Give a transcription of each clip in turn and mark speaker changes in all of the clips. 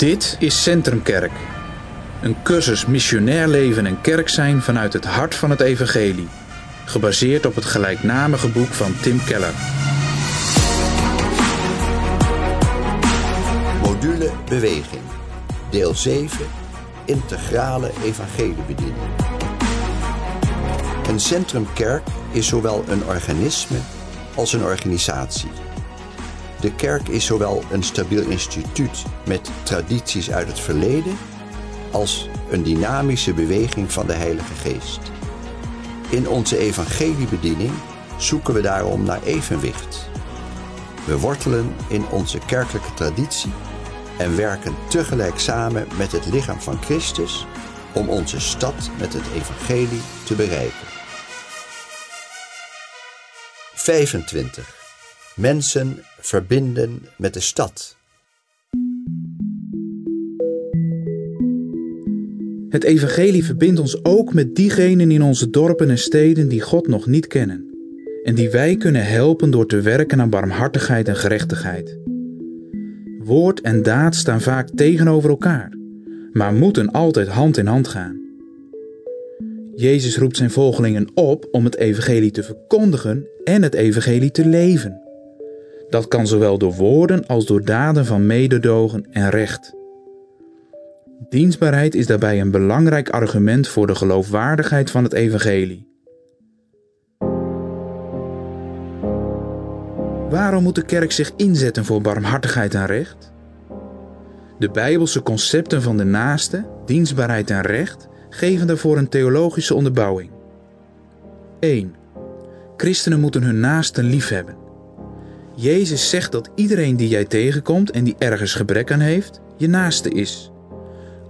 Speaker 1: Dit is Centrumkerk. Een cursus missionair leven en kerk zijn vanuit het hart van het evangelie. Gebaseerd op het gelijknamige boek van Tim Keller.
Speaker 2: Module Beweging. Deel 7. Integrale evangeliebediening. Een centrumkerk is zowel een organisme als een organisatie. De kerk is zowel een stabiel instituut met tradities uit het verleden als een dynamische beweging van de Heilige Geest. In onze evangeliebediening zoeken we daarom naar evenwicht. We wortelen in onze kerkelijke traditie en werken tegelijk samen met het lichaam van Christus om onze stad met het evangelie te bereiken. 25. Mensen verbinden met de stad.
Speaker 1: Het evangelie verbindt ons ook met diegenen in onze dorpen en steden die God nog niet kennen en die wij kunnen helpen door te werken aan barmhartigheid en gerechtigheid. Woord en daad staan vaak tegenover elkaar, maar moeten altijd hand in hand gaan. Jezus roept zijn volgelingen op om het evangelie te verkondigen en het evangelie te leven. Dat kan zowel door woorden als door daden van mededogen en recht. Dienstbaarheid is daarbij een belangrijk argument voor de geloofwaardigheid van het evangelie. Waarom moet de kerk zich inzetten voor barmhartigheid en recht? De bijbelse concepten van de naaste, dienstbaarheid en recht geven daarvoor een theologische onderbouwing. 1. Christenen moeten hun naasten liefhebben. Jezus zegt dat iedereen die jij tegenkomt en die ergens gebrek aan heeft, je naaste is.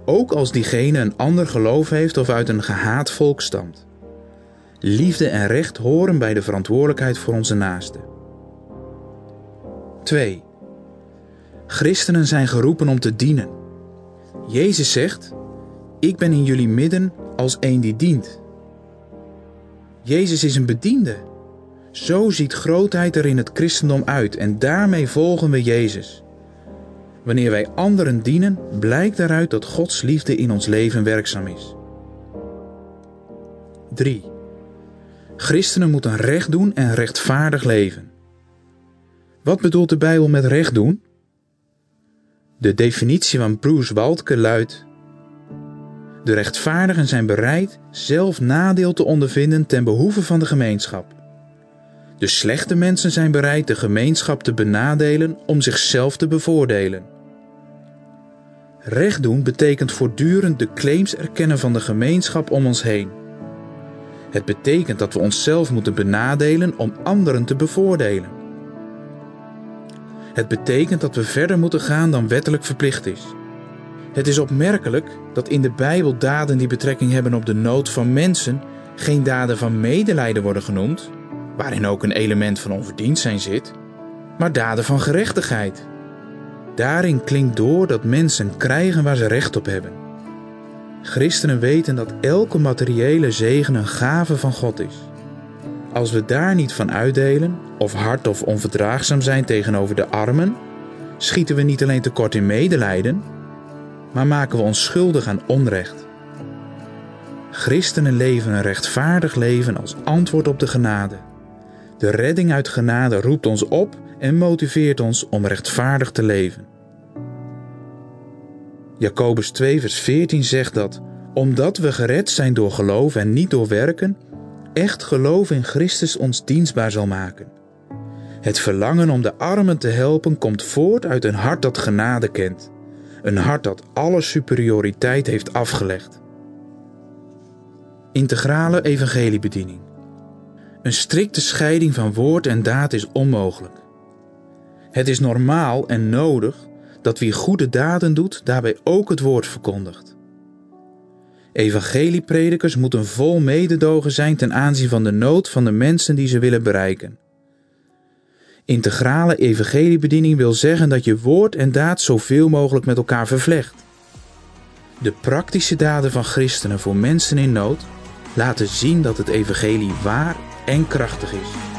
Speaker 1: Ook als diegene een ander geloof heeft of uit een gehaat volk stamt. Liefde en recht horen bij de verantwoordelijkheid voor onze naaste. 2. Christenen zijn geroepen om te dienen. Jezus zegt: Ik ben in jullie midden als een die dient. Jezus is een bediende. Zo ziet grootheid er in het christendom uit en daarmee volgen we Jezus. Wanneer wij anderen dienen, blijkt daaruit dat Gods liefde in ons leven werkzaam is. 3. Christenen moeten recht doen en rechtvaardig leven. Wat bedoelt de Bijbel met recht doen? De definitie van Bruce Waltke luidt: De rechtvaardigen zijn bereid zelf nadeel te ondervinden ten behoeve van de gemeenschap. De slechte mensen zijn bereid de gemeenschap te benadelen om zichzelf te bevoordelen. Recht doen betekent voortdurend de claims erkennen van de gemeenschap om ons heen. Het betekent dat we onszelf moeten benadelen om anderen te bevoordelen. Het betekent dat we verder moeten gaan dan wettelijk verplicht is. Het is opmerkelijk dat in de Bijbel daden die betrekking hebben op de nood van mensen geen daden van medelijden worden genoemd, waarin ook een element van onverdiend zijn zit, maar daden van gerechtigheid. Daarin klinkt door dat mensen krijgen waar ze recht op hebben. Christenen weten dat elke materiële zegen een gave van God is. Als we daar niet van uitdelen, of hard of onverdraagzaam zijn tegenover de armen, schieten we niet alleen tekort in medelijden, maar maken we ons schuldig aan onrecht. Christenen leven een rechtvaardig leven als antwoord op de genade. De redding uit genade roept ons op en motiveert ons om rechtvaardig te leven. Jacobus 2, vers 14 zegt dat, omdat we gered zijn door geloof en niet door werken, echt geloof in Christus ons dienstbaar zal maken. Het verlangen om de armen te helpen komt voort uit een hart dat genade kent, een hart dat alle superioriteit heeft afgelegd. Integrale evangeliebediening. Een strikte scheiding van woord en daad is onmogelijk. Het is normaal en nodig dat wie goede daden doet, daarbij ook het woord verkondigt. Evangeliepredikers moeten vol mededogen zijn ten aanzien van de nood van de mensen die ze willen bereiken. Integrale evangeliebediening wil zeggen dat je woord en daad zoveel mogelijk met elkaar vervlecht. De praktische daden van christenen voor mensen in nood laten zien dat het evangelie waar en krachtig is.